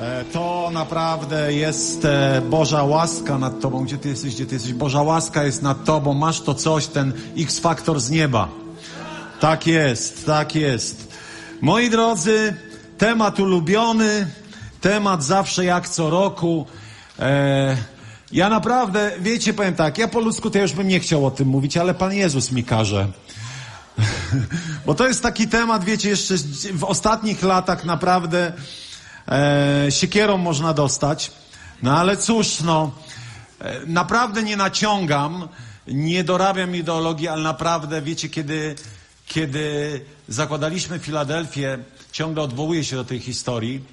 E, To naprawdę jest e, Boża łaska nad Tobą. Gdzie Ty jesteś, gdzie Ty jesteś? Boża łaska jest nad Tobą. Masz to coś, ten X-faktor z nieba. Tak jest, tak jest. Moi drodzy, temat ulubiony, temat zawsze jak co roku. E, ja naprawdę, wiecie, powiem tak, ja po ludzku to już bym nie chciał o tym mówić, ale Pan Jezus mi każe. Bo to jest taki temat, wiecie, jeszcze w ostatnich latach naprawdę e, siekierą można dostać. No ale cóż, no, e, naprawdę nie naciągam, nie dorabiam ideologii, ale naprawdę, wiecie, kiedy, kiedy zakładaliśmy Filadelfię, ciągle odwołuję się do tej historii,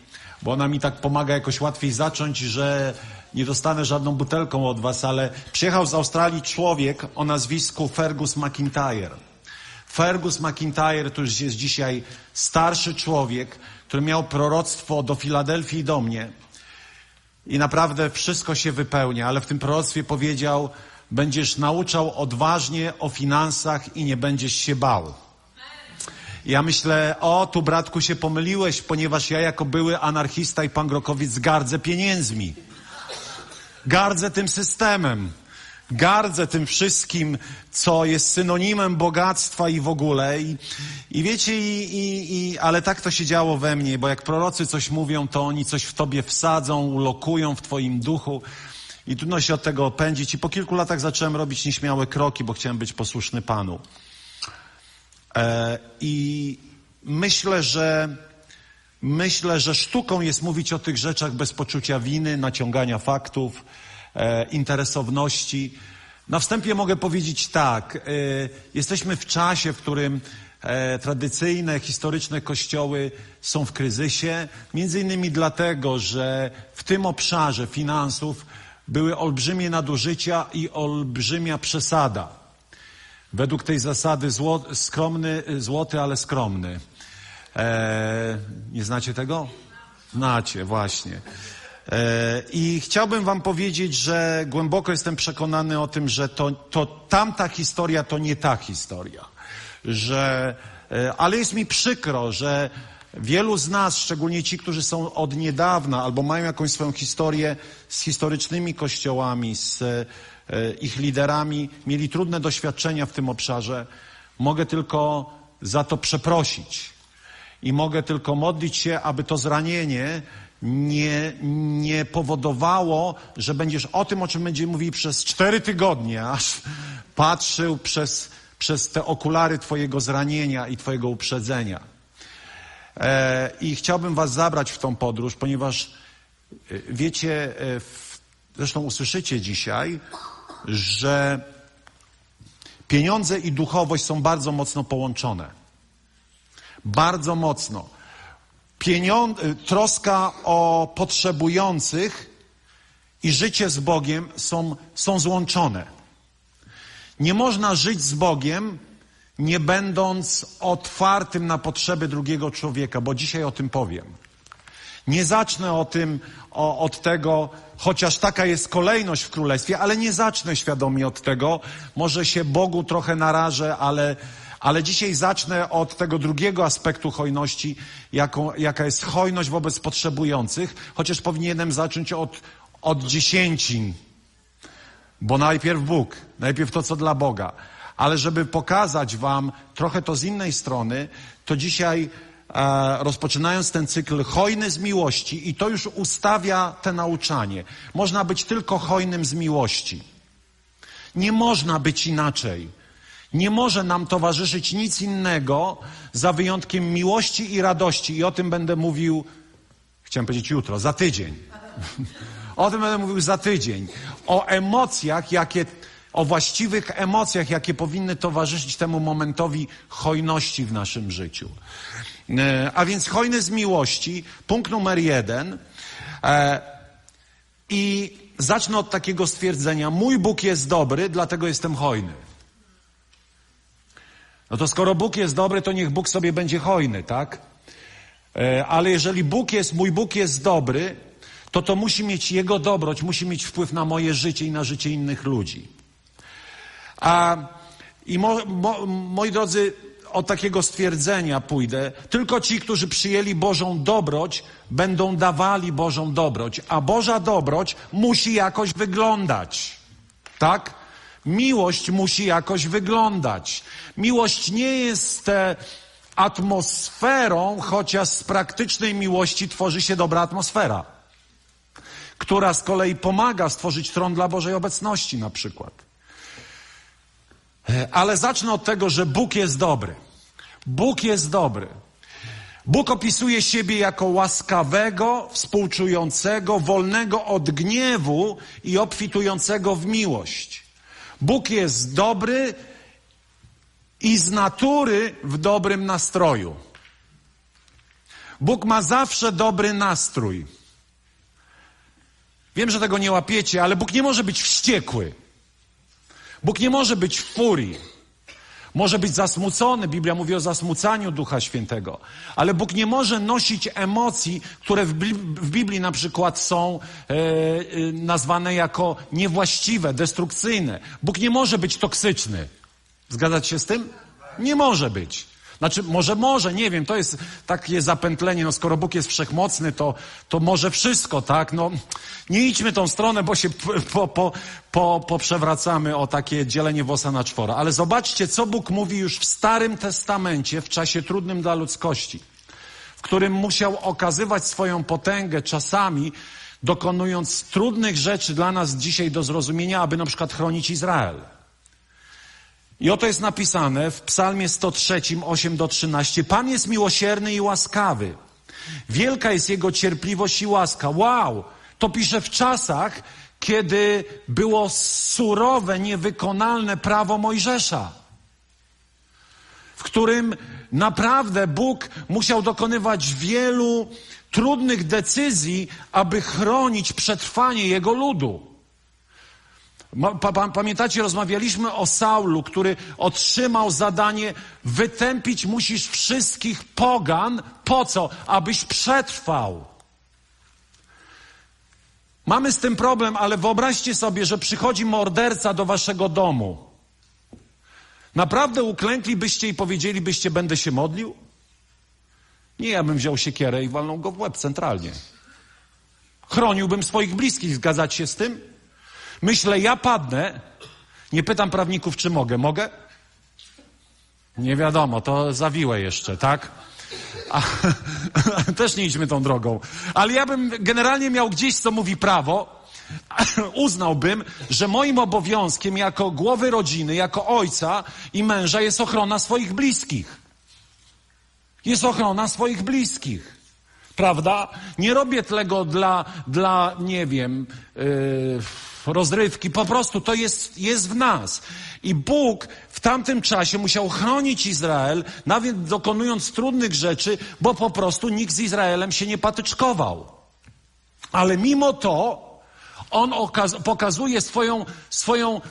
bo ona mi tak pomaga jakoś łatwiej zacząć, że nie dostanę żadną butelką od was, ale przyjechał z Australii człowiek o nazwisku Fergus McIntyre. Fergus McIntyre to już jest dzisiaj starszy człowiek, który miał proroctwo do Filadelfii i do mnie. I naprawdę wszystko się wypełnia, ale w tym proroctwie powiedział: Będziesz nauczał odważnie o finansach i nie będziesz się bał. Ja myślę, o, tu bratku się pomyliłeś, ponieważ ja jako były anarchista i pangrokowiec gardzę pieniędzmi. Gardzę tym systemem. Gardzę tym wszystkim, co jest synonimem bogactwa i w ogóle. I, i wiecie, i, i, i, ale tak to się działo we mnie, bo jak prorocy coś mówią, to oni coś w tobie wsadzą, ulokują w twoim duchu. I trudno się od tego opędzić. I po kilku latach zacząłem robić nieśmiałe kroki, bo chciałem być posłuszny Panu. E, I myślę, że myślę, że sztuką jest mówić o tych rzeczach bez poczucia winy, naciągania faktów, interesowności. Na wstępie mogę powiedzieć tak. E, jesteśmy w czasie, w którym e, tradycyjne, historyczne kościoły są w kryzysie, między innymi dlatego, że w tym obszarze finansów były olbrzymie nadużycia i olbrzymia przesada. Według tej zasady zło, skromny, złoty, ale skromny. E, nie znacie tego? Znacie, właśnie. E, I chciałbym Wam powiedzieć, że głęboko jestem przekonany o tym, że to, to tamta historia to nie ta historia. Że, e, ale jest mi przykro, że wielu z nas, szczególnie ci, którzy są od niedawna albo mają jakąś swoją historię z historycznymi kościołami, z e, ich liderami, mieli trudne doświadczenia w tym obszarze. Mogę tylko za to przeprosić. I mogę tylko modlić się, aby to zranienie nie, nie powodowało, że będziesz o tym, o czym będziemy mówili przez cztery tygodnie, aż patrzył przez, przez te okulary Twojego zranienia i Twojego uprzedzenia. E, I chciałbym Was zabrać w tą podróż, ponieważ e, wiecie, e, w, zresztą usłyszycie dzisiaj, że pieniądze i duchowość są bardzo mocno połączone. Bardzo mocno. Pieniądz, troska o potrzebujących i życie z Bogiem są, są złączone. Nie można żyć z Bogiem, nie będąc otwartym na potrzeby drugiego człowieka, bo dzisiaj o tym powiem. Nie zacznę o tym, o, od tego, chociaż taka jest kolejność w królestwie, ale nie zacznę świadomie od tego. Może się Bogu trochę narażę, ale, ale dzisiaj zacznę od tego drugiego aspektu hojności, jaką, jaka jest hojność wobec potrzebujących, chociaż powinienem zacząć od, od dziesięcin. Bo najpierw Bóg, najpierw to, co dla Boga. Ale żeby pokazać Wam trochę to z innej strony, to dzisiaj e, rozpoczynając ten cykl hojny z miłości, i to już ustawia te nauczanie. Można być tylko hojnym z miłości. Nie można być inaczej. Nie może nam towarzyszyć nic innego za wyjątkiem miłości i radości. I o tym będę mówił, chciałem powiedzieć jutro, za tydzień. o tym będę mówił za tydzień. O emocjach, jakie, o właściwych emocjach, jakie powinny towarzyszyć temu momentowi hojności w naszym życiu. E, A więc hojny z miłości, punkt numer jeden. E, I zacznę od takiego stwierdzenia: Mój Bóg jest dobry, dlatego jestem hojny. No to skoro Bóg jest dobry, to niech Bóg sobie będzie hojny, tak? E, ale jeżeli Bóg jest, mój Bóg jest dobry, to to musi mieć Jego dobroć, musi mieć wpływ na moje życie i na życie innych ludzi. A, I mo, mo, moi drodzy, od takiego stwierdzenia pójdę. Tylko ci, którzy przyjęli Bożą dobroć, będą dawali Bożą dobroć, a Boża dobroć musi jakoś wyglądać. Tak? Miłość musi jakoś wyglądać. Miłość nie jest e, atmosferą, chociaż z praktycznej miłości tworzy się dobra atmosfera, która z kolei pomaga stworzyć tron dla Bożej obecności na przykład. E, ale zacznę od tego, że Bóg jest dobry. Bóg jest dobry. Bóg opisuje siebie jako łaskawego, współczującego, wolnego od gniewu i obfitującego w miłość. Bóg jest dobry i z natury w dobrym nastroju. Bóg ma zawsze dobry nastrój. Wiem, że tego nie łapiecie, ale Bóg nie może być wściekły. Bóg nie może być w furii. Może być zasmucony, Biblia mówi o zasmucaniu Ducha Świętego, ale Bóg nie może nosić emocji, które w, Biblii na przykład są e, e, nazwane jako niewłaściwe, destrukcyjne. Bóg nie może być toksyczny. Zgadzać się z tym? Nie może być. Znaczy, może, może, nie wiem, to jest takie zapętlenie, no skoro Bóg jest wszechmocny, to, to może wszystko, tak? No, nie idźmy tą stronę, bo się po, po, po, poprzewracamy o takie dzielenie włosa na czworo. Ale zobaczcie, co Bóg mówi już w Starym Testamencie, w czasie trudnym dla ludzkości, w którym musiał okazywać swoją potęgę czasami, dokonując trudnych rzeczy dla nas dzisiaj do zrozumienia, aby na przykład chronić Izrael. I oto jest napisane w Psalmie 103, 8 do 13. Pan jest miłosierny i łaskawy. Wielka jest jego cierpliwość i łaska. Wow! To pisze w czasach, kiedy było surowe, niewykonalne prawo Mojżesza, w którym naprawdę Bóg musiał dokonywać wielu trudnych decyzji, aby chronić przetrwanie jego ludu. Pamiętacie, rozmawialiśmy o Saulu, który otrzymał zadanie wytępić musisz wszystkich pogan. Po co? Abyś przetrwał. Mamy z tym problem, ale wyobraźcie sobie, że przychodzi morderca do waszego domu. Naprawdę uklęklibyście i powiedzielibyście, będę się modlił? Nie, ja bym wziął siekierę i walnął go w łeb centralnie. Chroniłbym swoich bliskich, zgadzać się z tym? Myślę, ja padnę. Nie pytam prawników, czy mogę. Mogę? Nie wiadomo, to zawiłe jeszcze, tak? A, też nie idźmy tą drogą. Ale ja bym generalnie miał gdzieś, co mówi prawo, uznałbym, że moim obowiązkiem jako głowy rodziny, jako ojca i męża jest ochrona swoich bliskich. Jest ochrona swoich bliskich. Prawda? Nie robię tego dla, dla nie wiem, yy, rozrywki. Po prostu to jest, jest w nas. I Bóg w tamtym czasie musiał chronić Izrael, nawet dokonując trudnych rzeczy, bo po prostu nikt z Izraelem się nie patyczkował. Ale mimo to on pokazuje swoją, swoją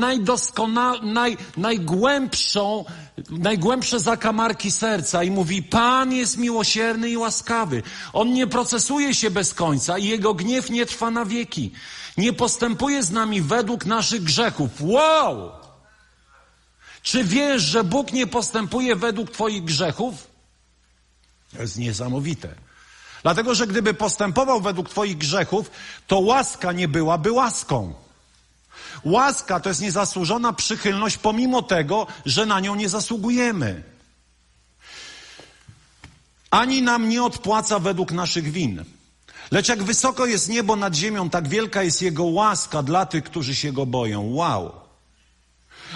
najdoskonal, naj, najgłębszą, najgłębsze zakamarki serca i mówi, Pan jest miłosierny i łaskawy. On nie procesuje się bez końca i jego gniew nie trwa na wieki. Nie postępuje z nami według naszych grzechów. Wow! Czy wiesz, że Bóg nie postępuje według Twoich grzechów? To jest niesamowite. Dlatego, że gdyby postępował według Twoich grzechów, to łaska nie byłaby łaską. Łaska to jest niezasłużona przychylność, pomimo tego, że na nią nie zasługujemy. Ani nam nie odpłaca według naszych win. Lecz jak wysoko jest niebo nad ziemią, tak wielka jest Jego łaska dla tych, którzy się Go boją. Wow.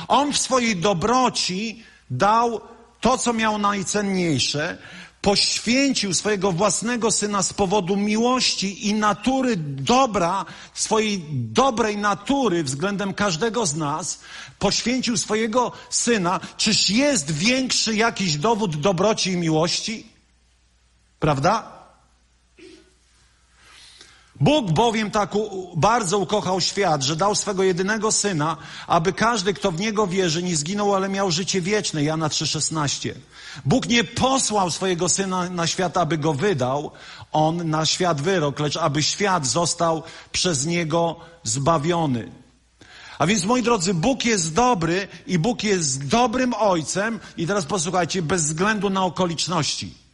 On w swojej dobroci dał to, co miał najcenniejsze, poświęcił swojego własnego syna z powodu miłości i natury dobra, swojej dobrej natury względem każdego z nas, poświęcił swojego syna. Czyż jest większy jakiś dowód dobroci i miłości? Prawda? Bóg bowiem tak bardzo ukochał świat, że dał swego jedynego syna, aby każdy, kto w niego wierzy, nie zginął, ale miał życie wieczne. Jana 3,16. Bóg nie posłał swojego syna na świat, aby go wydał, on na świat wyrok, lecz aby świat został przez niego zbawiony. A więc, moi drodzy, Bóg jest dobry i Bóg jest dobrym ojcem. I teraz posłuchajcie, bez względu na okoliczności.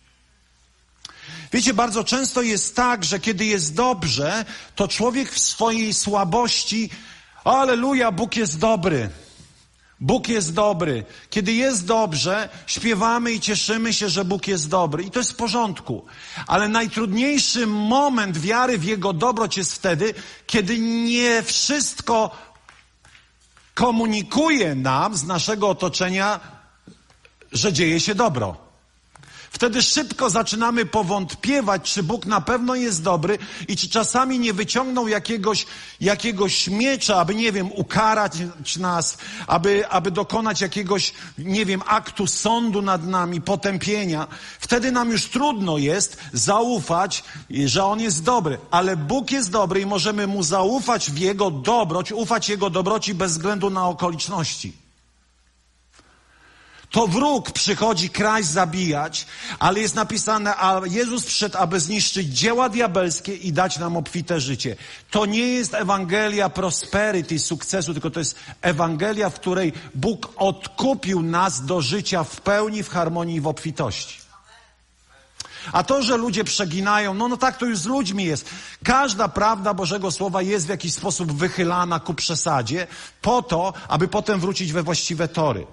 Wiecie, bardzo często jest tak, że kiedy jest dobrze, to człowiek w swojej słabości, aleluja, Bóg jest dobry. Bóg jest dobry. Kiedy jest dobrze, śpiewamy i cieszymy się, że Bóg jest dobry. I to jest w porządku. Ale najtrudniejszy moment wiary w Jego dobroć jest wtedy, kiedy nie wszystko komunikuje nam z naszego otoczenia, że dzieje się dobro. Wtedy szybko zaczynamy powątpiewać, czy Bóg na pewno jest dobry i czy czasami nie wyciągnął jakiegoś, jakiegoś miecza, aby, nie wiem, ukarać nas, aby, aby dokonać jakiegoś, nie wiem, aktu sądu nad nami, potępienia. Wtedy nam już trudno jest zaufać, że On jest dobry. Ale Bóg jest dobry i możemy Mu zaufać w Jego dobroć, ufać Jego dobroci bez względu na okoliczności. To wróg przychodzi kraj zabijać, ale jest napisane, a Jezus przyszedł, aby zniszczyć dzieła diabelskie i dać nam obfite życie. To nie jest Ewangelia prosperity, sukcesu, tylko to jest Ewangelia, w której Bóg odkupił nas do życia w pełni, w harmonii i w obfitości. A to, że ludzie przeginają, no, no tak to już z ludźmi jest. Każda prawda Bożego Słowa jest w jakiś sposób wychylana ku przesadzie, po to, aby potem wrócić we właściwe tory.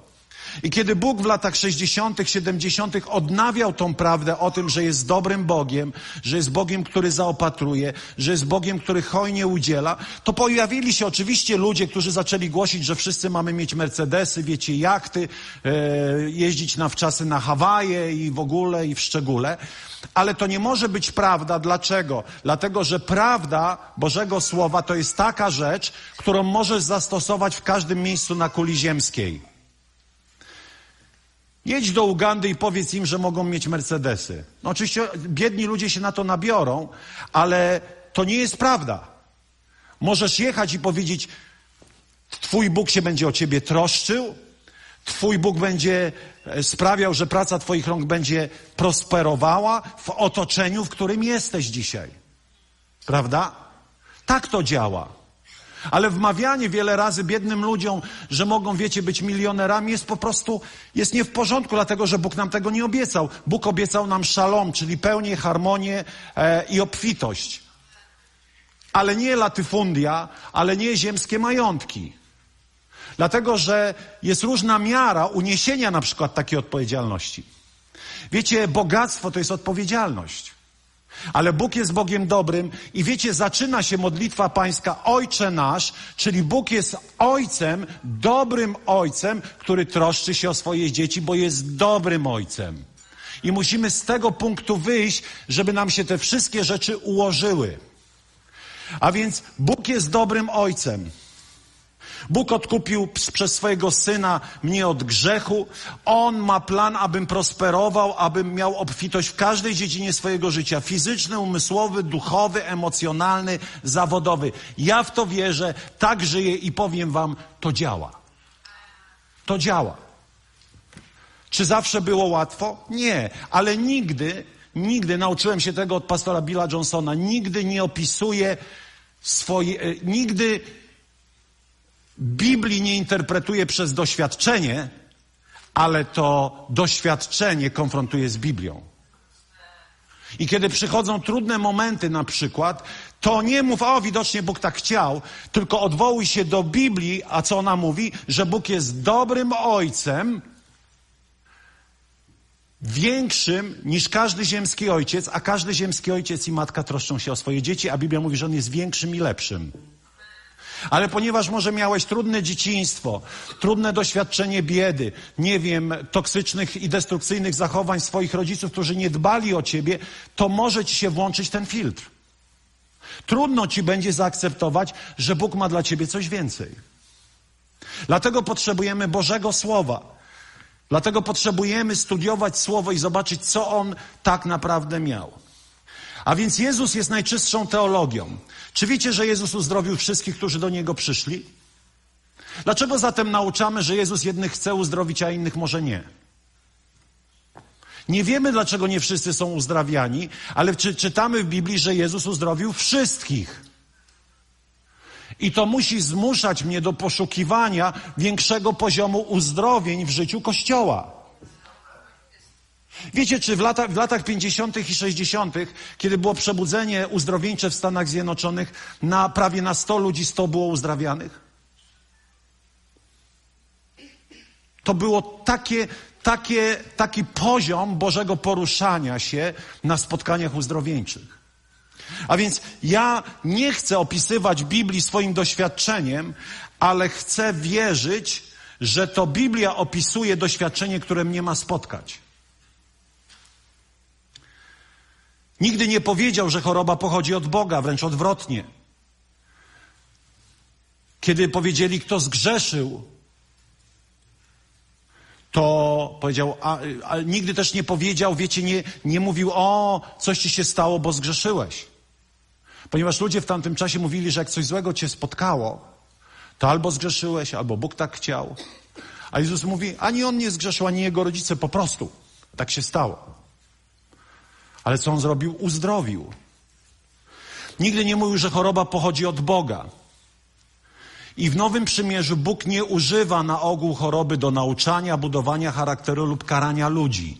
I kiedy Bóg w latach 60., 70. odnawiał tą prawdę o tym, że jest dobrym Bogiem, że jest Bogiem, który zaopatruje, że jest Bogiem, który hojnie udziela, to pojawili się oczywiście ludzie, którzy zaczęli głosić, że wszyscy mamy mieć Mercedesy, wiecie, jachty, e, jeździć na wczasy na Hawaje i w ogóle i w szczególe. Ale to nie może być prawda. Dlaczego? Dlatego, że prawda Bożego Słowa to jest taka rzecz, którą możesz zastosować w każdym miejscu na kuli ziemskiej. Jedź do Ugandy i powiedz im, że mogą mieć Mercedesy. No oczywiście biedni ludzie się na to nabiorą, ale to nie jest prawda. Możesz jechać i powiedzieć, Twój Bóg się będzie o ciebie troszczył, Twój Bóg będzie e, sprawiał, że praca Twoich rąk będzie prosperowała w otoczeniu, w którym jesteś dzisiaj. Prawda? Tak to działa. Ale wmawianie wiele razy biednym ludziom, że mogą, wiecie, być milionerami, jest po prostu, jest nie w porządku, dlatego że Bóg nam tego nie obiecał. Bóg obiecał nam szalom, czyli pełnię, harmonię e, i obfitość. Ale nie latyfundia, ale nie ziemskie majątki. Dlatego, że jest różna miara uniesienia na przykład takiej odpowiedzialności. Wiecie, bogactwo to jest odpowiedzialność. Ale Bóg jest Bogiem dobrym i wiecie, zaczyna się modlitwa pańska Ojcze nasz, czyli Bóg jest Ojcem, dobrym Ojcem, który troszczy się o swoje dzieci, bo jest dobrym Ojcem. I musimy z tego punktu wyjść, żeby nam się te wszystkie rzeczy ułożyły. A więc Bóg jest dobrym Ojcem. Bóg odkupił przez swojego syna mnie od grzechu. On ma plan, abym prosperował, abym miał obfitość w każdej dziedzinie swojego życia fizyczny, umysłowy, duchowy, emocjonalny, zawodowy. Ja w to wierzę, tak żyję i powiem Wam, to działa. To działa. Czy zawsze było łatwo? Nie, ale nigdy, nigdy, nauczyłem się tego od pastora Billa Johnsona, nigdy nie opisuje swoje, e, nigdy Biblii nie interpretuje przez doświadczenie, ale to doświadczenie konfrontuje z Biblią. I kiedy przychodzą trudne momenty na przykład, to nie mów, o widocznie Bóg tak chciał, tylko odwołuj się do Biblii, a co ona mówi? Że Bóg jest dobrym ojcem, większym niż każdy ziemski ojciec, a każdy ziemski ojciec i matka troszczą się o swoje dzieci, a Biblia mówi, że on jest większym i lepszym. Ale ponieważ może miałeś trudne dzieciństwo, trudne doświadczenie biedy, nie wiem, toksycznych i destrukcyjnych zachowań swoich rodziców, którzy nie dbali o ciebie, to może ci się włączyć ten filtr. Trudno ci będzie zaakceptować, że Bóg ma dla ciebie coś więcej. Dlatego potrzebujemy Bożego Słowa. Dlatego potrzebujemy studiować Słowo i zobaczyć, co On tak naprawdę miał. A więc Jezus jest najczystszą teologią. Czy wiecie, że Jezus uzdrowił wszystkich, którzy do Niego przyszli? Dlaczego zatem nauczamy, że Jezus jednych chce uzdrowić, a innych może nie? Nie wiemy, dlaczego nie wszyscy są uzdrawiani, ale czy, czytamy w Biblii, że Jezus uzdrowił wszystkich. I to musi zmuszać mnie do poszukiwania większego poziomu uzdrowień w życiu Kościoła. Wiecie, czy w, lata, w latach 50. i 60., kiedy było przebudzenie uzdrowieńcze w Stanach Zjednoczonych, na prawie na 100 ludzi 100 było uzdrawianych? To było takie, takie, taki poziom Bożego poruszania się na spotkaniach uzdrowieńczych. A więc ja nie chcę opisywać Biblii swoim doświadczeniem, ale chcę wierzyć, że to Biblia opisuje doświadczenie, które mnie ma spotkać. Nigdy nie powiedział, że choroba pochodzi od Boga, wręcz odwrotnie. Kiedy powiedzieli, kto zgrzeszył, to powiedział, ale nigdy też nie powiedział, wiecie, nie, nie mówił, o, coś ci się stało, bo zgrzeszyłeś. Ponieważ ludzie w tamtym czasie mówili, że jak coś złego cię spotkało, to albo zgrzeszyłeś, albo Bóg tak chciał. A Jezus mówi, ani on nie zgrzeszył, ani jego rodzice, po prostu. Tak się stało. Ale co on zrobił? Uzdrowił. Nigdy nie mówił, że choroba pochodzi od Boga. I w Nowym Przymierzu Bóg nie używa na ogół choroby do nauczania, budowania charakteru lub karania ludzi.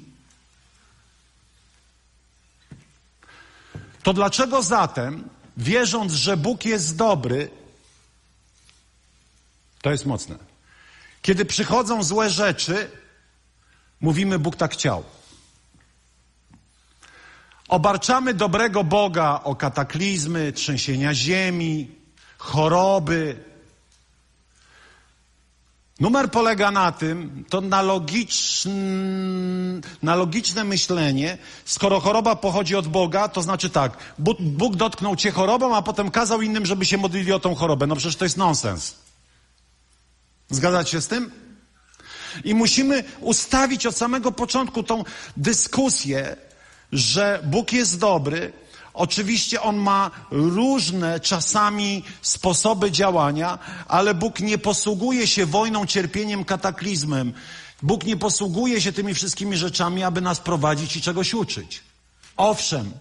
To dlaczego zatem, wierząc, że Bóg jest dobry, to jest mocne. Kiedy przychodzą złe rzeczy, mówimy Bóg tak chciał. Obarczamy dobrego Boga o kataklizmy, trzęsienia ziemi, choroby, Numer polega na tym, to na, logiczn, na logiczne myślenie, skoro choroba pochodzi od Boga, to znaczy tak, Bóg, dotknął cię chorobą, a potem kazał innym, żeby się modlili o tą chorobę. No przecież to jest nonsens. Zgadzacie się z tym? I musimy ustawić od samego początku tą dyskusję, że Bóg jest dobry, Oczywiście on ma różne czasami sposoby działania, ale Bóg nie posługuje się wojną, cierpieniem, kataklizmem. Bóg nie posługuje się tymi wszystkimi rzeczami, aby nas prowadzić i czegoś uczyć. Owszem,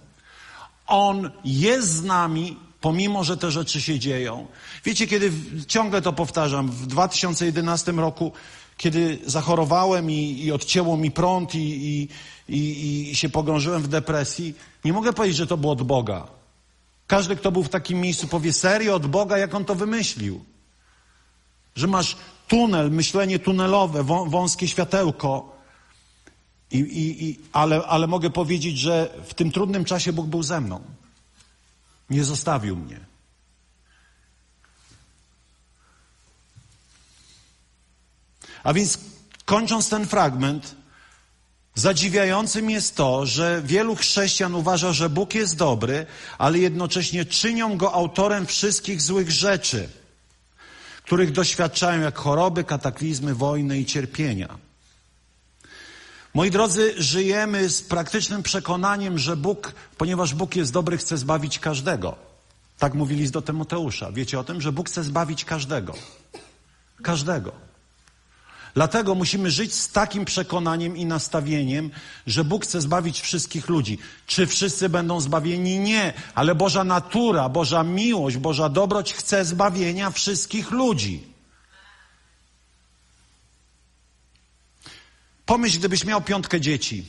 On jest z nami, pomimo że te rzeczy się dzieją. Wiecie, kiedy ciągle to powtarzam, w 2011 roku, kiedy zachorowałem i, i odcięło mi prąd i, i, i, i się pogrążyłem w depresji, nie mogę powiedzieć, że to było od Boga. Każdy, kto był w takim miejscu, powie serio od Boga, jak on to wymyślił. Że masz tunel, myślenie tunelowe, wąskie światełko. I, i, i, ale, ale mogę powiedzieć, że w tym trudnym czasie Bóg był ze mną. Nie zostawił mnie. A więc kończąc ten fragment, Zadziwiającym jest to, że wielu chrześcijan uważa, że Bóg jest dobry, ale jednocześnie czynią go autorem wszystkich złych rzeczy, których doświadczają jak choroby, kataklizmy, wojny i cierpienia. Moi drodzy, żyjemy z praktycznym przekonaniem, że Bóg, ponieważ Bóg jest dobry, chce zbawić każdego. Tak mówili do Tymoteusza. Wiecie o tym, że Bóg chce zbawić każdego. Każdego. Dlatego musimy żyć z takim przekonaniem i nastawieniem, że Bóg chce zbawić wszystkich ludzi. Czy wszyscy będą zbawieni? Nie, ale Boża natura, Boża miłość, Boża dobroć chce zbawienia wszystkich ludzi. Pomyśl, gdybyś miał piątkę dzieci.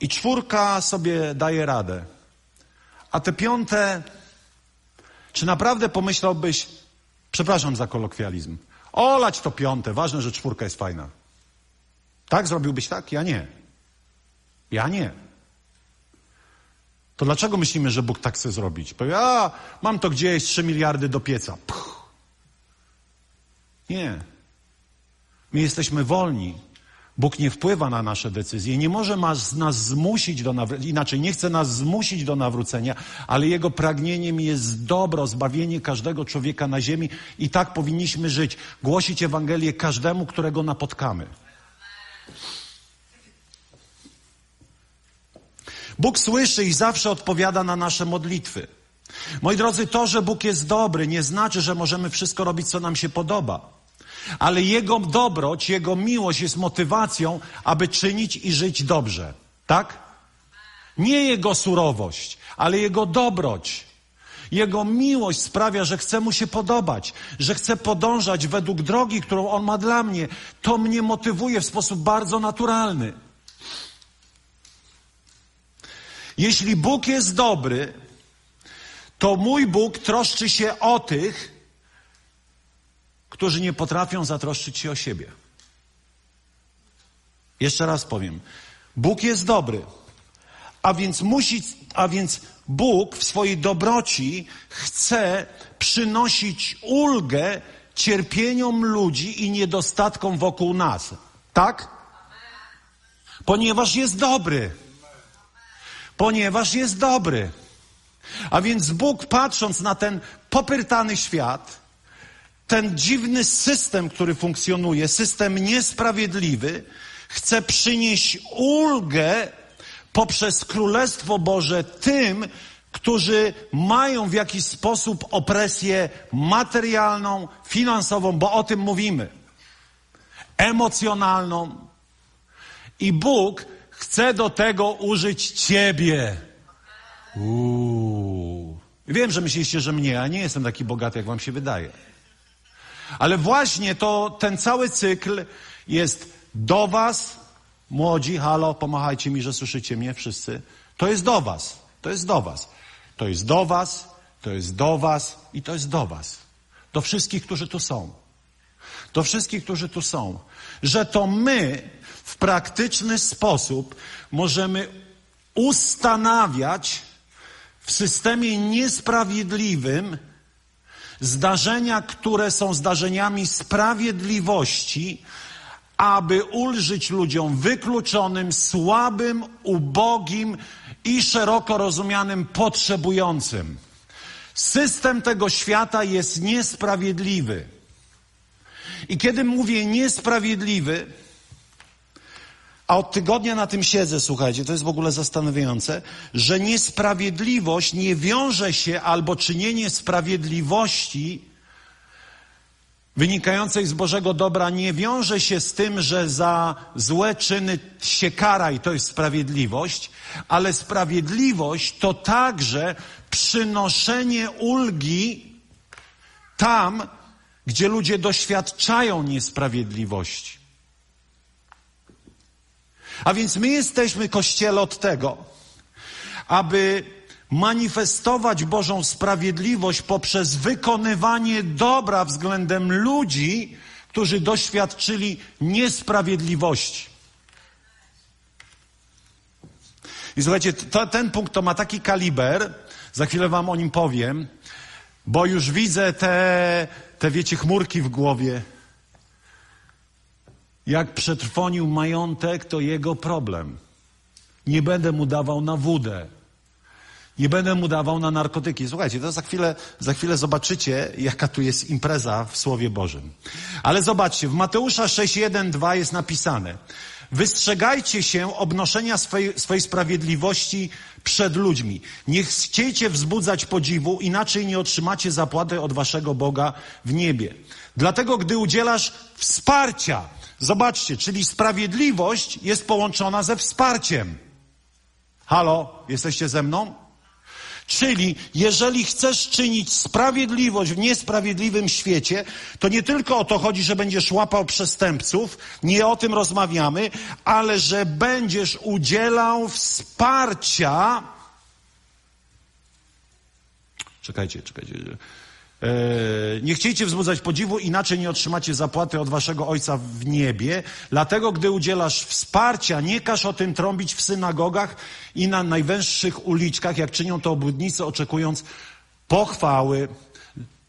I czwórka sobie daje radę. A te piąte czy naprawdę pomyślałbyś, przepraszam za kolokwializm, olać to piąte, ważne, że czwórka jest fajna. Tak zrobiłbyś tak? Ja nie. Ja nie. To dlaczego myślimy, że Bóg tak chce zrobić? Powie, a, mam to gdzieś, trzy miliardy do pieca. Puch. Nie. My jesteśmy wolni. Bóg nie wpływa na nasze decyzje, nie może nas, zmusić do nawrócenia, inaczej nie chce nas zmusić do nawrócenia, ale Jego pragnieniem jest dobro, zbawienie każdego człowieka na ziemi i tak powinniśmy żyć. Głosić Ewangelię każdemu, którego napotkamy. Bóg słyszy i zawsze odpowiada na nasze modlitwy. Moi drodzy, to, że Bóg jest dobry, nie znaczy, że możemy wszystko robić, co nam się podoba. Ale Jego dobroć, Jego miłość jest motywacją, aby czynić i żyć dobrze. Tak? Nie Jego surowość, ale Jego dobroć. Jego miłość sprawia, że chcę Mu się podobać, że chcę podążać według drogi, którą On ma dla mnie. To mnie motywuje w sposób bardzo naturalny. Jeśli Bóg jest dobry, to mój Bóg troszczy się o tych, którzy nie potrafią zatroszczyć się o siebie. Jeszcze raz powiem. Bóg jest dobry, a więc musi, a więc Bóg w swojej dobroci chce przynosić ulgę cierpieniom ludzi i niedostatkom wokół nas. Tak? Ponieważ jest dobry. Ponieważ jest dobry. A więc Bóg, patrząc na ten popyrtany świat, ten dziwny system, który funkcjonuje, system niesprawiedliwy, chce przynieść ulgę poprzez Królestwo Boże tym, którzy mają w jakiś sposób opresję materialną, finansową, bo o tym mówimy, emocjonalną. I Bóg chce do tego użyć Ciebie. Uuu. Wiem, że myślicie, że mnie, a nie jestem taki bogaty, jak Wam się wydaje. Ale właśnie to, ten cały cykl jest do Was, młodzi, halo, pomachajcie mi, że słyszycie mnie wszyscy. To jest do Was. To jest do Was. To jest do Was, to jest do Was i to jest do Was. Do wszystkich, którzy tu są. Do wszystkich, którzy tu są. Że to my w praktyczny sposób możemy ustanawiać w systemie niesprawiedliwym zdarzenia, które są zdarzeniami sprawiedliwości, aby ulżyć ludziom wykluczonym, słabym, ubogim i szeroko rozumianym potrzebującym. System tego świata jest niesprawiedliwy. I kiedy mówię niesprawiedliwy, a od tygodnia na tym siedzę, słuchajcie, to jest w ogóle zastanawiające, że niesprawiedliwość nie wiąże się albo czynienie sprawiedliwości wynikającej z Bożego dobra nie wiąże się z tym, że za złe czyny się kara i to jest sprawiedliwość, ale sprawiedliwość to także przynoszenie ulgi tam, gdzie ludzie doświadczają niesprawiedliwości. A więc my jesteśmy, Kościele, od tego, aby manifestować Bożą sprawiedliwość poprzez wykonywanie dobra względem ludzi, którzy doświadczyli niesprawiedliwości. I słuchajcie, to, ten punkt to ma taki kaliber, za chwilę wam o nim powiem, bo już widzę te, te wiecie, chmurki w głowie. Jak przetrwonił majątek, to jego problem. Nie będę mu dawał na wódę. Nie będę mu dawał na narkotyki. Słuchajcie, to za chwilę, za chwilę zobaczycie, jaka tu jest impreza w Słowie Bożym. Ale zobaczcie, w Mateusza 6, 1, 2 jest napisane. Wystrzegajcie się obnoszenia swej, sprawiedliwości przed ludźmi. Nie chciejcie wzbudzać podziwu, inaczej nie otrzymacie zapłaty od waszego Boga w niebie. Dlatego, gdy udzielasz wsparcia, zobaczcie, czyli sprawiedliwość jest połączona ze wsparciem. Halo, jesteście ze mną? Czyli jeżeli chcesz czynić sprawiedliwość w niesprawiedliwym świecie, to nie tylko o to chodzi, że będziesz łapał przestępców, nie o tym rozmawiamy, ale że będziesz udzielał wsparcia. Czekajcie, czekajcie. E, nie chciejcie wzbudzać podziwu, inaczej nie otrzymacie zapłaty od waszego Ojca w niebie. Dlatego, gdy udzielasz wsparcia, nie każ o tym trąbić w synagogach i na najwęższych uliczkach, jak czynią to obłudnicy, oczekując pochwały.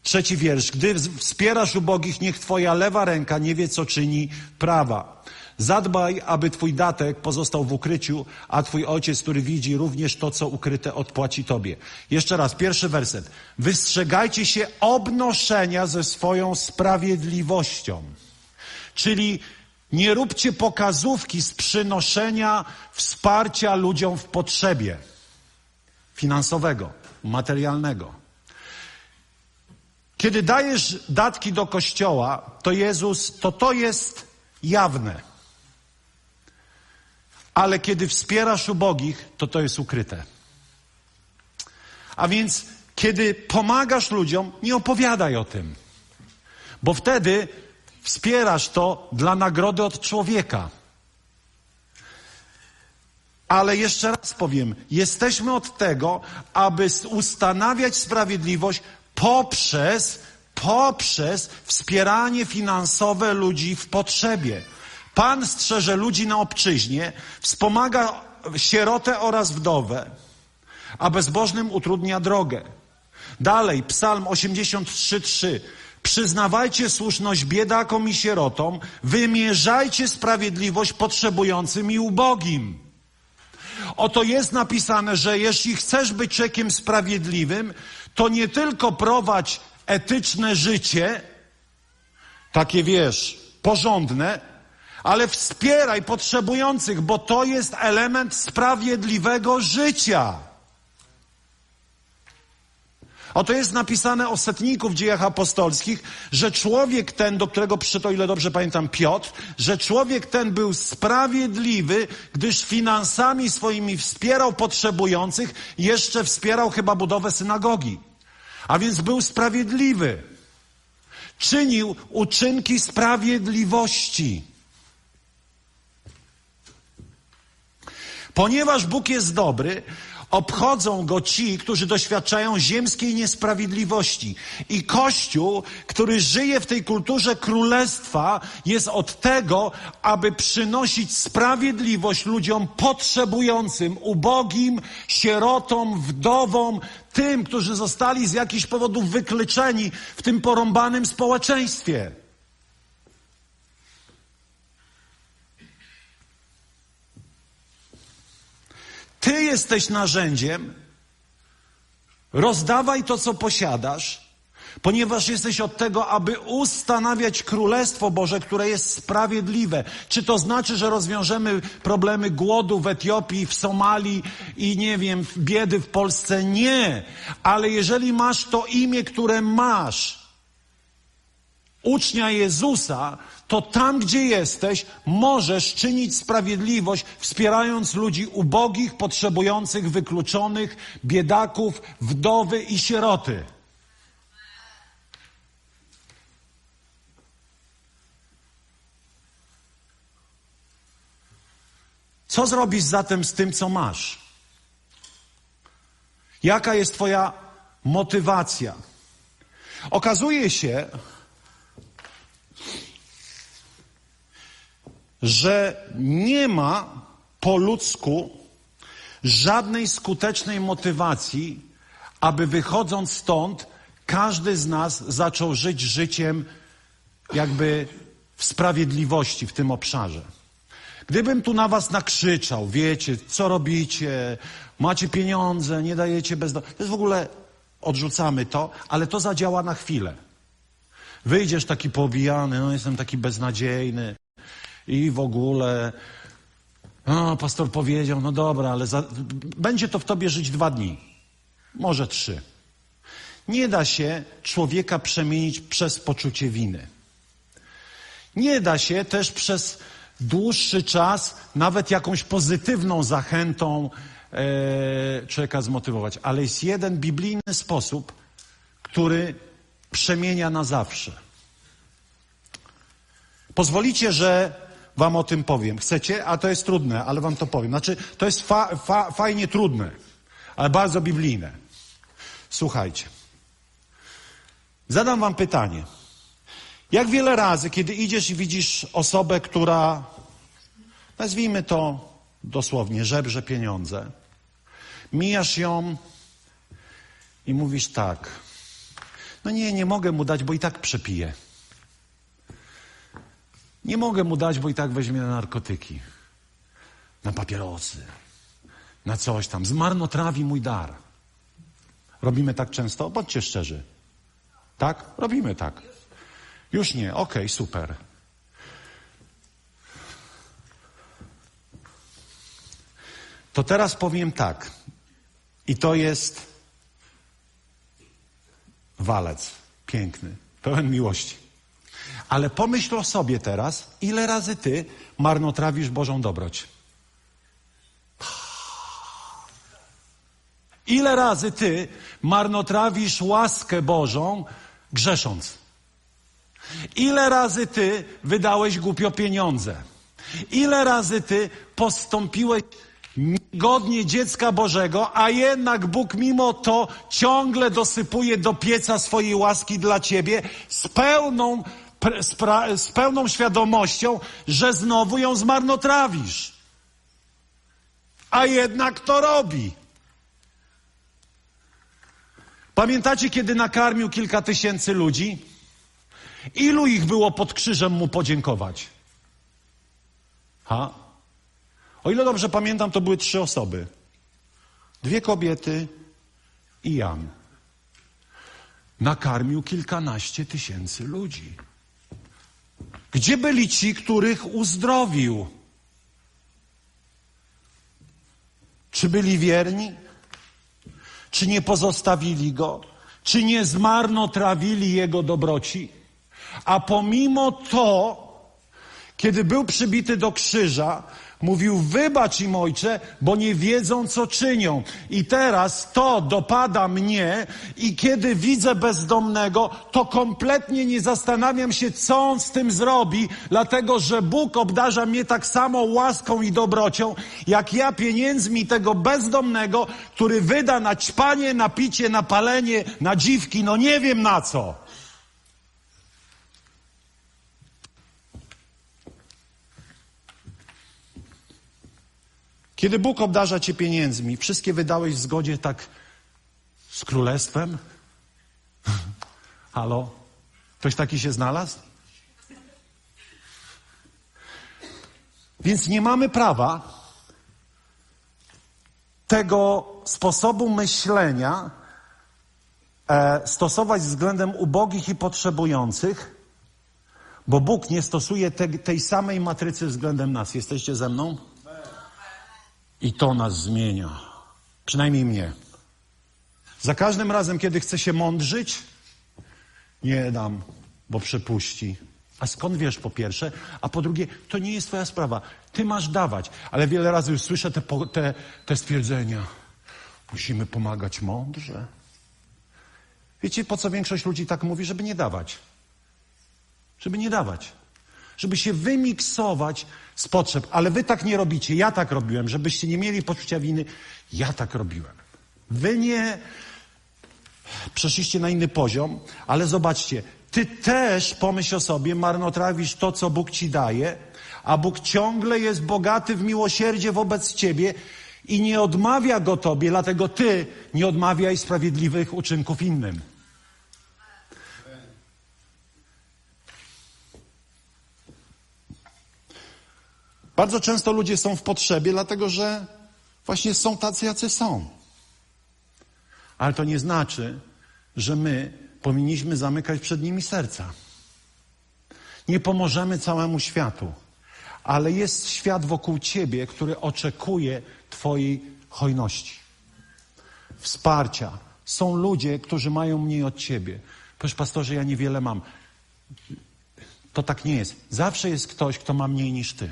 Trzeci wiersz. Gdy wspierasz ubogich, niech twoja lewa ręka nie wie, co czyni prawa. Zadbaj, aby twój datek pozostał w ukryciu, a twój ojciec, który widzi również to, co ukryte, odpłaci tobie. Jeszcze raz, pierwszy werset. Wystrzegajcie się obnoszenia ze swoją sprawiedliwością. Czyli Nie róbcie pokazówki z przynoszenia wsparcia ludziom w potrzebie finansowego, materialnego. Kiedy dajesz datki do kościoła, to Jezus, to to jest jawne. Ale kiedy wspierasz ubogich, to to jest ukryte. A więc, kiedy pomagasz ludziom, nie opowiadaj o tym. Bo wtedy wspierasz to dla nagrody od człowieka. Ale jeszcze raz powiem, jesteśmy od tego, aby ustanawiać sprawiedliwość poprzez, poprzez wspieranie finansowe ludzi w potrzebie. Pan strzeże ludzi na obczyźnie, wspomaga sierotę oraz wdowę, a bezbożnym utrudnia drogę. Dalej, Psalm 83:3. Przyznawajcie słuszność biedakom i sierotom, wymierzajcie sprawiedliwość potrzebującym i ubogim. Oto jest napisane, że jeśli chcesz być człowiekiem sprawiedliwym, to nie tylko prowadź etyczne życie, takie wiesz, porządne, ale wspieraj potrzebujących, bo to jest element sprawiedliwego życia. Oto jest napisane o setniku w dziejach apostolskich, że człowiek ten, do którego przyszedł, o ile dobrze pamiętam, Piotr, że człowiek ten był sprawiedliwy, gdyż finansami swoimi wspierał potrzebujących, jeszcze wspierał chyba budowę synagogi. A więc był sprawiedliwy. Czynił uczynki sprawiedliwości. Ponieważ Bóg jest dobry, obchodzą go ci, którzy doświadczają ziemskiej niesprawiedliwości. I Kościół, który żyje w tej kulturze królestwa, jest od tego, aby przynosić sprawiedliwość ludziom potrzebującym, ubogim, sierotom, wdowom, tym, którzy zostali z jakichś powodów wykluczeni w tym porąbanym społeczeństwie. Ty jesteś narzędziem. Rozdawaj to, co posiadasz, ponieważ jesteś od tego, aby ustanawiać Królestwo Boże, które jest sprawiedliwe. Czy to znaczy, że rozwiążemy problemy głodu w Etiopii, w Somalii i nie wiem, biedy w Polsce? Nie. Ale jeżeli masz to imię, które masz, ucznia Jezusa, to tam, gdzie jesteś, możesz czynić sprawiedliwość, wspierając ludzi ubogich, potrzebujących, wykluczonych, biedaków, wdowy i sieroty. Co zrobisz zatem z tym, co masz? Jaka jest Twoja motywacja? Okazuje się, że nie ma po ludzku żadnej skutecznej motywacji, aby wychodząc stąd, każdy z nas zaczął żyć życiem jakby w sprawiedliwości w tym obszarze. Gdybym tu na was nakrzyczał, wiecie, co robicie, macie pieniądze, nie dajecie bez... To jest w ogóle, odrzucamy to, ale to zadziała na chwilę. Wyjdziesz taki pobijany, no jestem taki beznadziejny i w ogóle. O, pastor powiedział, no dobra, ale za... będzie to w tobie żyć dwa dni, może trzy. Nie da się człowieka przemienić przez poczucie winy. Nie da się też przez dłuższy czas, nawet jakąś pozytywną zachętą e, człowieka zmotywować. Ale jest jeden biblijny sposób, który przemienia na zawsze. Pozwolicie, że wam o tym powiem. Chcecie? A to jest trudne, ale wam to powiem. Znaczy, to jest fa, fa, fajnie trudne, ale bardzo biblijne. Słuchajcie. Zadam wam pytanie. Jak wiele razy, kiedy idziesz i widzisz osobę, która, nazwijmy to dosłownie, żebrze pieniądze, mijasz ją i mówisz tak. No nie, nie mogę mu dać, bo i tak przepije. Nie mogę mu dać, bo i tak weźmie na narkotyki, na papierosy, na coś tam. Zmarnotrawi mój dar. Robimy tak często? Bądźcie szczerzy. Tak? Robimy tak. Już nie, okej, okay, super. To teraz powiem tak. I to jest walec piękny, pełen miłości. Ale pomyśl o sobie teraz, ile razy ty marnotrawisz Bożą dobroć. Ile razy ty marnotrawisz łaskę Bożą, grzesząc? Ile razy ty wydałeś głupio pieniądze? Ile razy ty postąpiłeś godnie dziecka Bożego, a jednak Bóg mimo to ciągle dosypuje do pieca swojej łaski dla ciebie z pełną, z pełną świadomością, że znowu ją zmarnotrawisz. A jednak to robi. Pamiętacie, kiedy nakarmił kilka tysięcy ludzi? Ilu ich było pod krzyżem mu podziękować? Ha? O ile dobrze pamiętam, to były trzy osoby. Dwie kobiety i Jan. Nakarmił kilkanaście tysięcy ludzi. Gdzie byli ci, których uzdrowił? Czy byli wierni? Czy nie pozostawili go? Czy nie zmarnotrawili jego dobroci? A pomimo to, kiedy był przybity do krzyża, Mówił, wybacz im ojcze, bo nie wiedzą, co czynią. I teraz to dopada mnie i kiedy widzę bezdomnego, to kompletnie nie zastanawiam się, co on z tym zrobi, dlatego że Bóg obdarza mnie tak samo łaską i dobrocią, jak ja pieniędzmi tego bezdomnego, który wyda na ćpanie, na picie, na palenie, na dziwki, no nie wiem na co. Kiedy Bóg obdarza cię pieniędzmi, wszystkie wydałeś w zgodzie tak z królestwem? Halo? Ktoś taki się znalazł? Więc nie mamy prawa tego sposobu myślenia e, stosować względem ubogich i potrzebujących, bo Bóg nie stosuje te, tej samej matrycy względem nas. Jesteście ze mną? I to nas zmienia. Przynajmniej mnie. Za każdym razem, kiedy chcę się mądrzyć, nie dam, bo przepuści. A skąd wiesz po pierwsze? A po drugie, to nie jest twoja sprawa. Ty masz dawać. Ale wiele razy już słyszę te, te, te stwierdzenia. Musimy pomagać mądrze. Wiecie, po co większość ludzi tak mówi? Żeby nie dawać. Żeby nie dawać żeby się wymiksować z potrzeb. Ale wy tak nie robicie. Ja tak robiłem, żebyście nie mieli poczucia winy. Ja tak robiłem. Wy nie przeszliście na inny poziom, ale zobaczcie, ty też pomyśl o sobie, marnotrawisz to, co Bóg ci daje, a Bóg ciągle jest bogaty w miłosierdzie wobec ciebie i nie odmawia go tobie, dlatego ty nie odmawiaj sprawiedliwych uczynków innym. Bardzo często ludzie są w potrzebie, dlatego że właśnie są tacy, jacy są. Ale to nie znaczy, że my powinniśmy zamykać przed nimi serca. Nie pomożemy całemu światu, ale jest świat wokół ciebie, który oczekuje Twojej hojności, wsparcia. Są ludzie, którzy mają mniej od ciebie. Powiesz, pastorze, ja niewiele mam. To tak nie jest. Zawsze jest ktoś, kto ma mniej niż ty.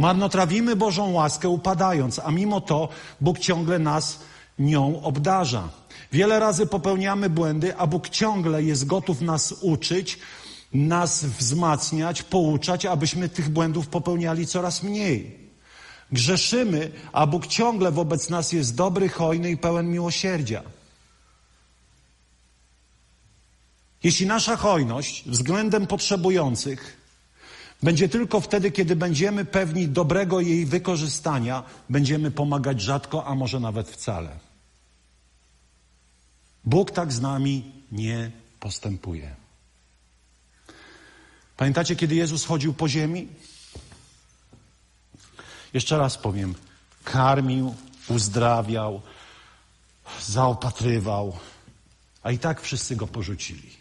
Marnotrawimy Bożą łaskę upadając, a mimo to Bóg ciągle nas nią obdarza. Wiele razy popełniamy błędy, a Bóg ciągle jest gotów nas uczyć, nas wzmacniać, pouczać, abyśmy tych błędów popełniali coraz mniej. Grzeszymy, a Bóg ciągle wobec nas jest dobry, hojny i pełen miłosierdzia. Jeśli nasza hojność względem potrzebujących będzie tylko wtedy, kiedy będziemy pewni dobrego jej wykorzystania, będziemy pomagać rzadko, a może nawet wcale. Bóg tak z nami nie postępuje. Pamiętacie, kiedy Jezus chodził po ziemi? Jeszcze raz powiem: karmił, uzdrawiał, zaopatrywał, a i tak wszyscy go porzucili.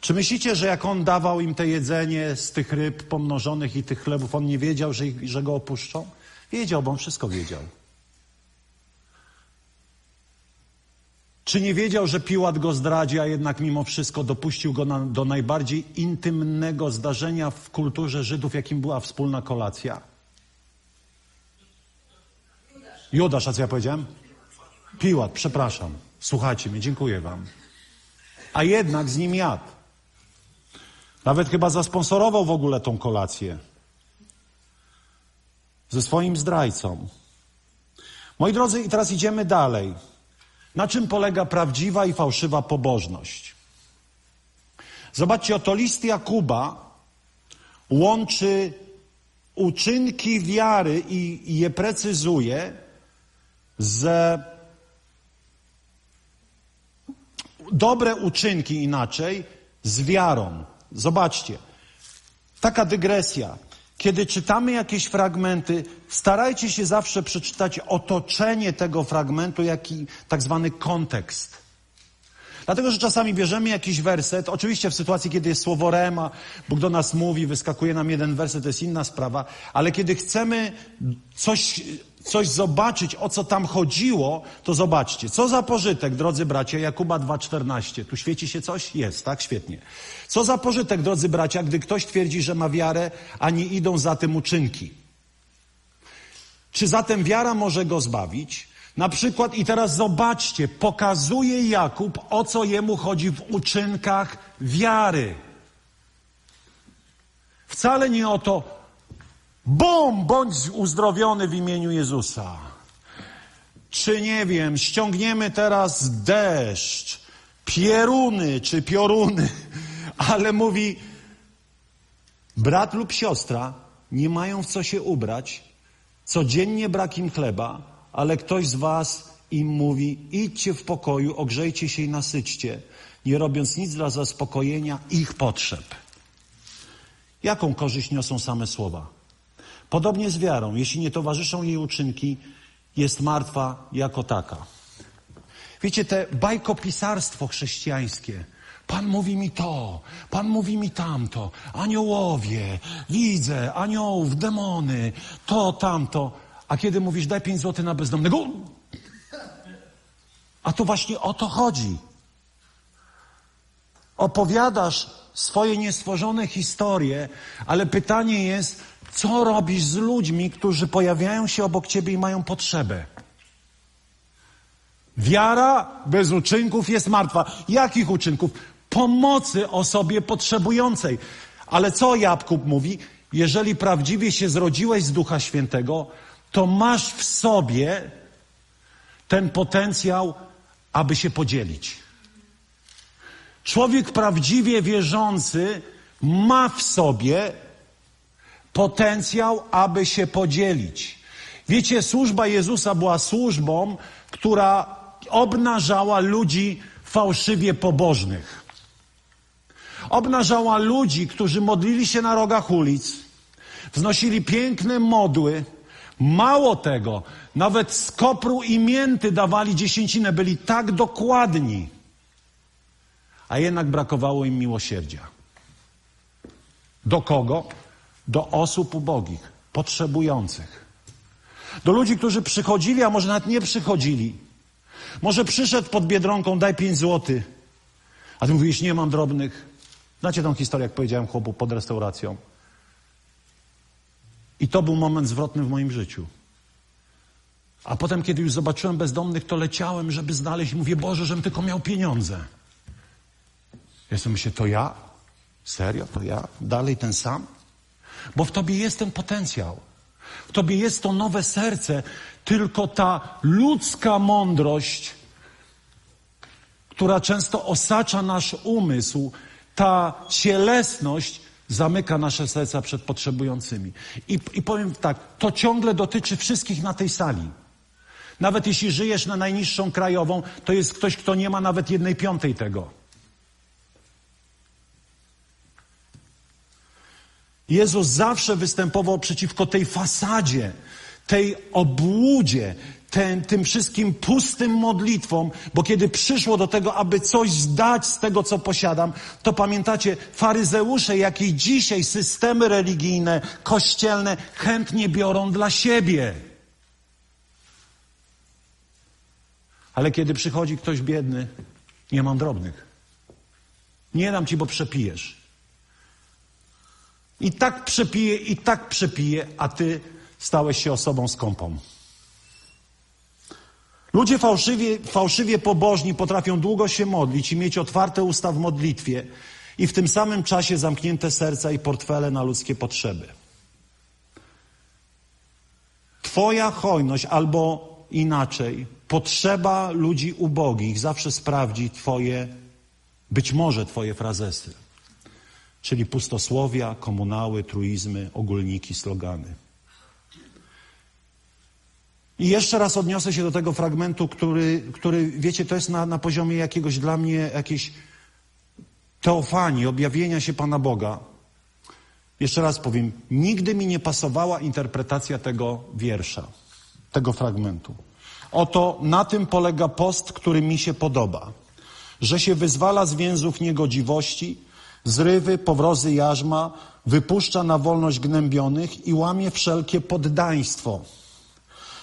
Czy myślicie, że jak on dawał im te jedzenie z tych ryb pomnożonych i tych chlebów, on nie wiedział, że, ich, że go opuszczą? Wiedział, bo on wszystko wiedział. Czy nie wiedział, że Piłat go zdradzi, a jednak mimo wszystko dopuścił go na, do najbardziej intymnego zdarzenia w kulturze Żydów, jakim była wspólna kolacja? Judasz, a co ja powiedziałem? Piłat, przepraszam. Słuchajcie mnie, dziękuję wam. A jednak z nim jadł. Nawet chyba zasponsorował w ogóle tą kolację. Ze swoim zdrajcą. Moi drodzy, i teraz idziemy dalej. Na czym polega prawdziwa i fałszywa pobożność? Zobaczcie, oto list Jakuba łączy uczynki wiary i je precyzuje z dobre uczynki inaczej z wiarą. Zobaczcie, taka dygresja. Kiedy czytamy jakieś fragmenty, starajcie się zawsze przeczytać otoczenie tego fragmentu, jaki tak zwany kontekst. Dlatego, że czasami bierzemy jakiś werset, oczywiście w sytuacji, kiedy jest słowo rema, Bóg do nas mówi, wyskakuje nam jeden werset, to jest inna sprawa, ale kiedy chcemy coś, coś zobaczyć, o co tam chodziło, to zobaczcie. Co za pożytek, drodzy bracia, Jakuba 2,14. Tu świeci się coś? Jest, tak? Świetnie. Co za pożytek, drodzy bracia, gdy ktoś twierdzi, że ma wiarę, a nie idą za tym uczynki? Czy zatem wiara może go zbawić? Na przykład, i teraz zobaczcie, pokazuje Jakub, o co jemu chodzi w uczynkach wiary. Wcale nie o to, bum, bądź uzdrowiony w imieniu Jezusa. Czy nie wiem, ściągniemy teraz deszcz, pieruny czy pioruny, ale mówi, brat lub siostra nie mają w co się ubrać, codziennie brak im chleba, ale ktoś z was im mówi, idźcie w pokoju, ogrzejcie się i nasyćcie, nie robiąc nic dla zaspokojenia ich potrzeb. Jaką korzyść niosą same słowa? Podobnie z wiarą, jeśli nie towarzyszą jej uczynki, jest martwa jako taka. Wiecie, te bajkopisarstwo chrześcijańskie. Pan mówi mi to, Pan mówi mi tamto, aniołowie, widzę, aniołów, demony, to, tamto. A kiedy mówisz, daj pięć złotych na bezdomnego, a to właśnie o to chodzi. Opowiadasz swoje niestworzone historie, ale pytanie jest, co robisz z ludźmi, którzy pojawiają się obok ciebie i mają potrzebę? Wiara bez uczynków jest martwa. Jakich uczynków? Pomocy osobie potrzebującej. Ale co Jakub mówi? Jeżeli prawdziwie się zrodziłeś z Ducha Świętego, to masz w sobie ten potencjał, aby się podzielić. Człowiek prawdziwie wierzący ma w sobie potencjał, aby się podzielić. Wiecie, służba Jezusa była służbą, która obnażała ludzi fałszywie pobożnych. Obnażała ludzi, którzy modlili się na rogach ulic, wznosili piękne modły. Mało tego, nawet z kopru i mięty dawali dziesięcinę, byli tak dokładni, a jednak brakowało im miłosierdzia. Do kogo? Do osób ubogich, potrzebujących. Do ludzi, którzy przychodzili, a może nawet nie przychodzili. Może przyszedł pod biedronką, daj pięć złotych. A ty mówisz, nie mam drobnych. Znacie tą historię, jak powiedziałem chłopu pod restauracją. I to był moment zwrotny w moim życiu. A potem, kiedy już zobaczyłem bezdomnych, to leciałem, żeby znaleźć. Mówię, Boże, żebym tylko miał pieniądze. Ja sobie myślę, to ja? Serio? To ja? Dalej ten sam? Bo w tobie jest ten potencjał. W tobie jest to nowe serce, tylko ta ludzka mądrość, która często osacza nasz umysł, ta cielesność zamyka nasze serca przed potrzebującymi. I, I powiem tak, to ciągle dotyczy wszystkich na tej sali. Nawet jeśli żyjesz na najniższą krajową, to jest ktoś, kto nie ma nawet jednej piątej tego. Jezus zawsze występował przeciwko tej fasadzie, tej obłudzie, ten, tym wszystkim pustym modlitwom, bo kiedy przyszło do tego, aby coś zdać z tego, co posiadam, to pamiętacie, faryzeusze, jak i dzisiaj systemy religijne, kościelne chętnie biorą dla siebie. Ale kiedy przychodzi ktoś biedny, nie mam drobnych. Nie dam ci, bo przepijesz. I tak przepije, i tak przepije, a ty stałeś się osobą skąpą. Ludzie fałszywie, fałszywie pobożni potrafią długo się modlić i mieć otwarte usta w modlitwie i w tym samym czasie zamknięte serca i portfele na ludzkie potrzeby. Twoja hojność albo inaczej, potrzeba ludzi ubogich zawsze sprawdzi Twoje, być może Twoje frazesy, czyli pustosłowia, komunały, truizmy, ogólniki, slogany. I jeszcze raz odniosę się do tego fragmentu, który, który wiecie, to jest na, na poziomie jakiegoś dla mnie, jakiejś teofanii, objawienia się Pana Boga. Jeszcze raz powiem, nigdy mi nie pasowała interpretacja tego wiersza, tego fragmentu. Oto na tym polega post, który mi się podoba. Że się wyzwala z więzów niegodziwości, zrywy, powrozy jarzma, wypuszcza na wolność gnębionych i łamie wszelkie poddaństwo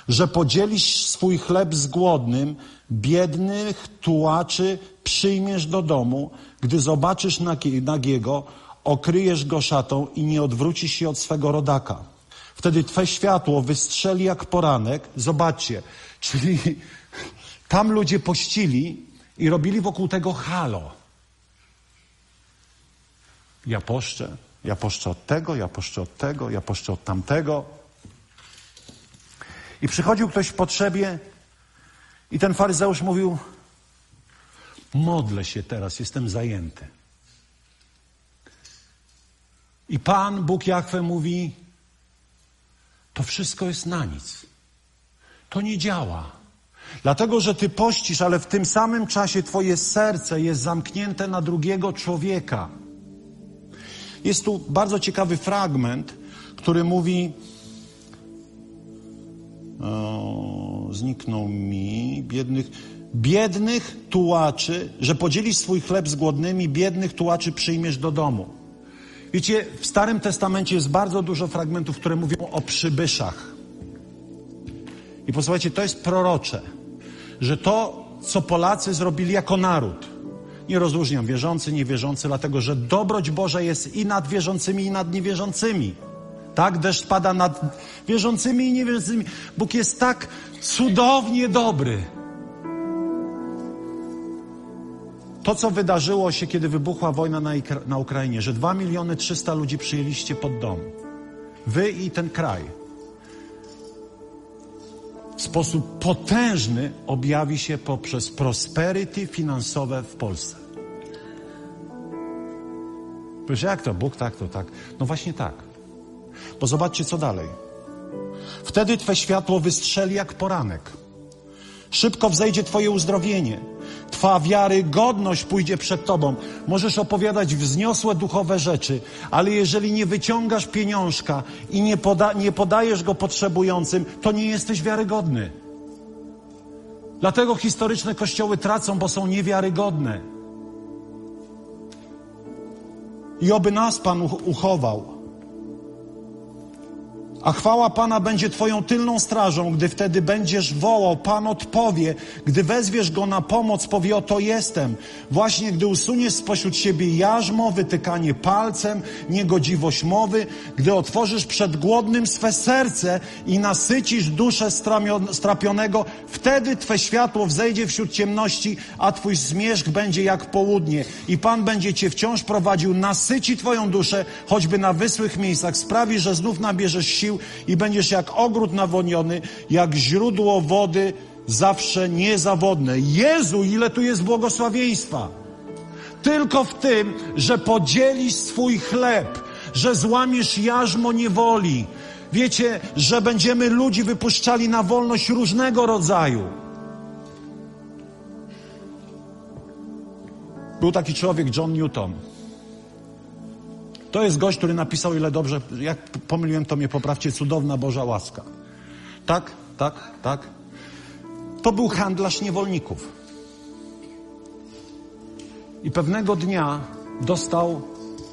że podzielisz swój chleb z głodnym, biednych tułaczy przyjmiesz do domu, gdy zobaczysz nagiego, okryjesz go szatą i nie odwrócisz się od swego rodaka. Wtedy Twe światło wystrzeli jak poranek. Zobaczcie, czyli tam ludzie pościli i robili wokół tego halo. Ja poszczę, ja poszczę od tego, ja poszczę od tego, ja poszczę od tamtego. I przychodził ktoś w potrzebie i ten faryzeusz mówił, modlę się teraz, jestem zajęty. I Pan, Bóg Jachwę mówi, to wszystko jest na nic. To nie działa. Dlatego, że ty pościsz, ale w tym samym czasie twoje serce jest zamknięte na drugiego człowieka. Jest tu bardzo ciekawy fragment, który mówi, o, zniknął mi, biednych, biednych tułaczy, że podzielisz swój chleb z głodnymi, biednych tułaczy przyjmiesz do domu. Wiecie, w Starym Testamencie jest bardzo dużo fragmentów, które mówią o przybyszach. I posłuchajcie, to jest prorocze, że to, co Polacy zrobili jako naród, nie rozróżniam wierzący, niewierzący, dlatego że dobroć Boża jest i nad wierzącymi, i nad niewierzącymi. Tak, deszcz pada nad wierzącymi i niewierzącymi. Bóg jest tak cudownie dobry. To, co wydarzyło się, kiedy wybuchła wojna na, na Ukrainie, że 2 miliony 300 ludzi przyjęliście pod dom. Wy i ten kraj. W sposób potężny objawi się poprzez prosperity finansowe w Polsce. Wiesz, jak to? Bóg tak, to tak. No właśnie tak. Bo zobaczcie, co dalej. Wtedy Twe światło wystrzeli jak poranek. Szybko wzejdzie Twoje uzdrowienie. Twa wiarygodność pójdzie przed Tobą. Możesz opowiadać wzniosłe duchowe rzeczy, ale jeżeli nie wyciągasz pieniążka i nie, poda nie podajesz go potrzebującym, to nie jesteś wiarygodny. Dlatego historyczne kościoły tracą, bo są niewiarygodne. I oby nas Pan uchował a chwała Pana będzie Twoją tylną strażą, gdy wtedy będziesz wołał, Pan odpowie, gdy wezwiesz Go na pomoc, powie, oto jestem. Właśnie gdy usuniesz spośród siebie jarzmo, wytykanie palcem, niegodziwość mowy, gdy otworzysz przed głodnym swe serce i nasycisz duszę strapionego, wtedy Twe światło wzejdzie wśród ciemności, a Twój zmierzch będzie jak południe. I Pan będzie Cię wciąż prowadził, nasyci Twoją duszę, choćby na wysłych miejscach, sprawi, że znów nabierzesz sił, i będziesz jak ogród nawodniony, jak źródło wody zawsze niezawodne. Jezu, ile tu jest błogosławieństwa! Tylko w tym, że podzielisz swój chleb, że złamiesz jarzmo niewoli. Wiecie, że będziemy ludzi wypuszczali na wolność różnego rodzaju. Był taki człowiek, John Newton. To jest gość, który napisał, ile dobrze, jak pomyliłem, to mnie poprawcie, cudowna Boża łaska. Tak, tak, tak. To był handlarz niewolników. I pewnego dnia dostał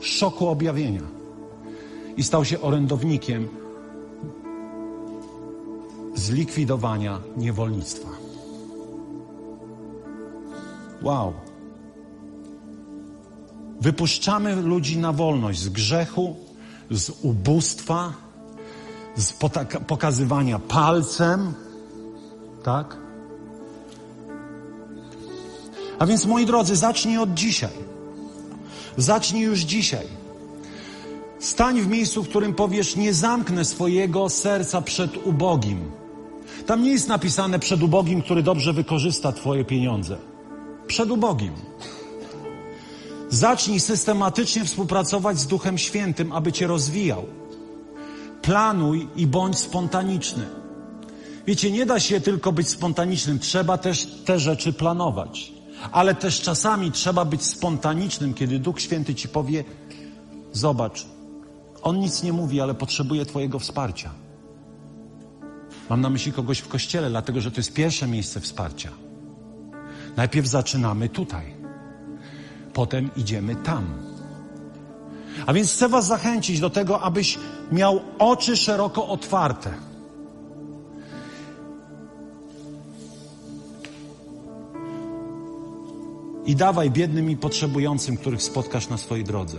szoku objawienia i stał się orędownikiem zlikwidowania niewolnictwa. Wow. Wypuszczamy ludzi na wolność z grzechu, z ubóstwa, z pokazywania palcem, tak? A więc, moi drodzy, zacznij od dzisiaj. Zacznij już dzisiaj. Stań w miejscu, w którym powiesz: Nie zamknę swojego serca przed ubogim. Tam nie jest napisane przed ubogim, który dobrze wykorzysta Twoje pieniądze. Przed ubogim. Zacznij systematycznie współpracować z Duchem Świętym, aby Cię rozwijał. Planuj i bądź spontaniczny. Wiecie, nie da się tylko być spontanicznym, trzeba też te rzeczy planować. Ale też czasami trzeba być spontanicznym, kiedy Duch Święty Ci powie: Zobacz, On nic nie mówi, ale potrzebuje Twojego wsparcia. Mam na myśli kogoś w kościele, dlatego że to jest pierwsze miejsce wsparcia. Najpierw zaczynamy tutaj, potem idziemy tam. A więc chcę Was zachęcić do tego, abyś miał oczy szeroko otwarte. I dawaj biednym i potrzebującym, których spotkasz na swojej drodze.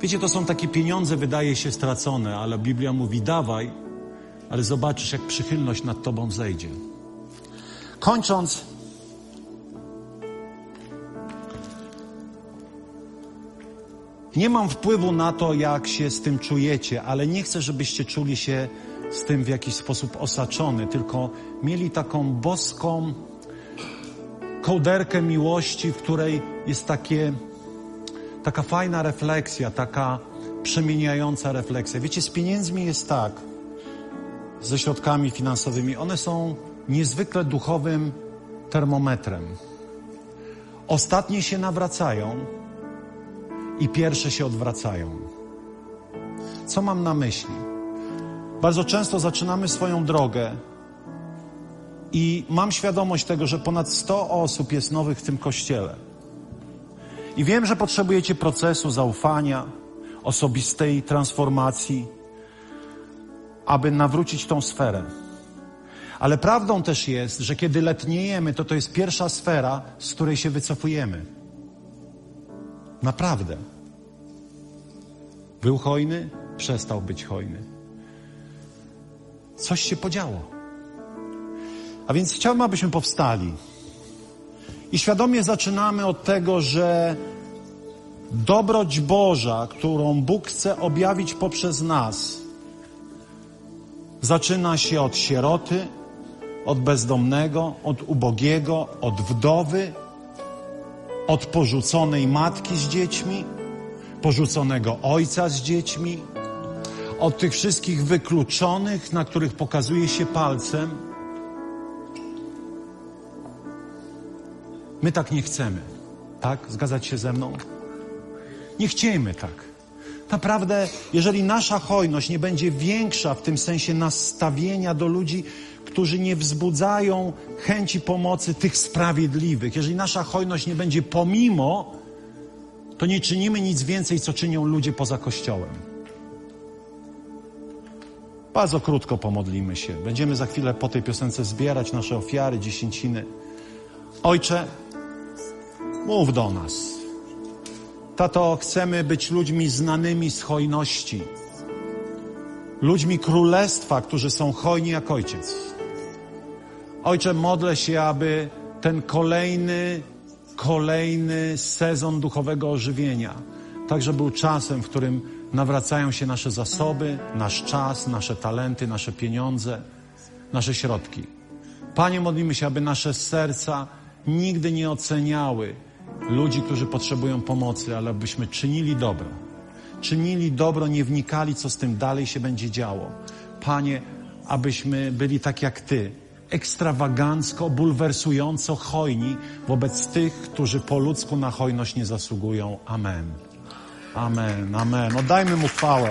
Wiecie, to są takie pieniądze, wydaje się stracone, ale Biblia mówi: dawaj, ale zobaczysz, jak przychylność nad tobą zejdzie. Kończąc, nie mam wpływu na to, jak się z tym czujecie, ale nie chcę, żebyście czuli się z tym w jakiś sposób osaczony, tylko mieli taką boską kołderkę miłości, w której jest takie, taka fajna refleksja, taka przemieniająca refleksja. Wiecie, z pieniędzmi jest tak, ze środkami finansowymi, one są niezwykle duchowym termometrem. Ostatnie się nawracają i pierwsze się odwracają. Co mam na myśli? Bardzo często zaczynamy swoją drogę i mam świadomość tego, że ponad 100 osób jest nowych w tym kościele. I wiem, że potrzebujecie procesu zaufania, osobistej transformacji, aby nawrócić tą sferę. Ale prawdą też jest, że kiedy letniejemy, to to jest pierwsza sfera, z której się wycofujemy. Naprawdę. Był hojny, przestał być hojny. Coś się podziało. A więc chciałbym, abyśmy powstali. I świadomie zaczynamy od tego, że dobroć Boża, którą Bóg chce objawić poprzez nas, zaczyna się od sieroty, od bezdomnego, od ubogiego, od wdowy, od porzuconej matki z dziećmi, porzuconego ojca z dziećmi, od tych wszystkich wykluczonych, na których pokazuje się palcem My tak nie chcemy. Tak? Zgadzać się ze mną? Nie chciejmy tak. Naprawdę, jeżeli nasza hojność nie będzie większa w tym sensie nastawienia do ludzi, którzy nie wzbudzają chęci pomocy tych sprawiedliwych, jeżeli nasza hojność nie będzie pomimo, to nie czynimy nic więcej, co czynią ludzie poza Kościołem. Bardzo krótko pomodlimy się. Będziemy za chwilę po tej piosence zbierać nasze ofiary, dziesięciny. Ojcze, Mów do nas. Tato, chcemy być ludźmi znanymi z hojności. Ludźmi królestwa, którzy są hojni jak ojciec. Ojcze, modlę się, aby ten kolejny, kolejny sezon duchowego ożywienia także był czasem, w którym nawracają się nasze zasoby, nasz czas, nasze talenty, nasze pieniądze, nasze środki. Panie, modlimy się, aby nasze serca nigdy nie oceniały ludzi, którzy potrzebują pomocy, ale abyśmy czynili dobro. Czynili dobro, nie wnikali, co z tym dalej się będzie działo. Panie, abyśmy byli tak jak Ty, ekstrawagancko, bulwersująco hojni wobec tych, którzy po ludzku na hojność nie zasługują. Amen. Amen, amen. Oddajmy Mu chwałę.